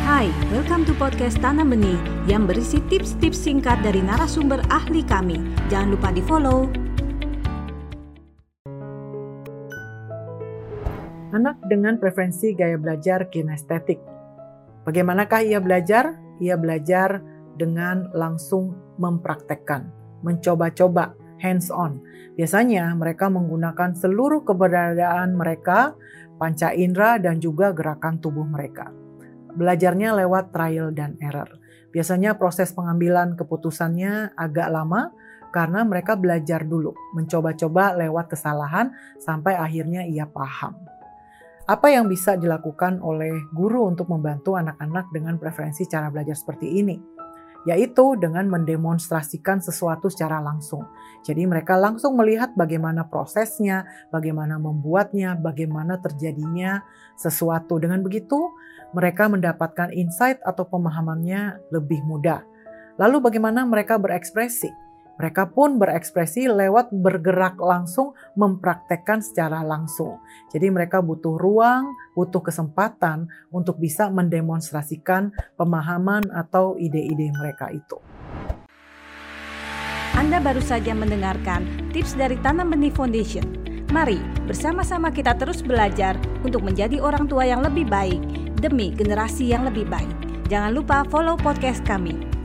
Hai, welcome to podcast Tanam Benih yang berisi tips-tips singkat dari narasumber ahli kami. Jangan lupa di follow. Anak dengan preferensi gaya belajar kinestetik. Bagaimanakah ia belajar? Ia belajar dengan langsung mempraktekkan, mencoba-coba, hands-on. Biasanya mereka menggunakan seluruh keberadaan mereka, panca indera, dan juga gerakan tubuh mereka. Belajarnya lewat trial dan error. Biasanya proses pengambilan keputusannya agak lama karena mereka belajar dulu, mencoba-coba lewat kesalahan sampai akhirnya ia paham. Apa yang bisa dilakukan oleh guru untuk membantu anak-anak dengan preferensi cara belajar seperti ini? Yaitu dengan mendemonstrasikan sesuatu secara langsung. Jadi mereka langsung melihat bagaimana prosesnya, bagaimana membuatnya, bagaimana terjadinya sesuatu. Dengan begitu, mereka mendapatkan insight atau pemahamannya lebih mudah. Lalu bagaimana mereka berekspresi? Mereka pun berekspresi lewat bergerak langsung, mempraktekkan secara langsung. Jadi mereka butuh ruang, butuh kesempatan untuk bisa mendemonstrasikan pemahaman atau ide-ide mereka itu. Anda baru saja mendengarkan tips dari Tanam Benih Foundation. Mari bersama-sama kita terus belajar untuk menjadi orang tua yang lebih baik demi generasi yang lebih baik. Jangan lupa follow podcast kami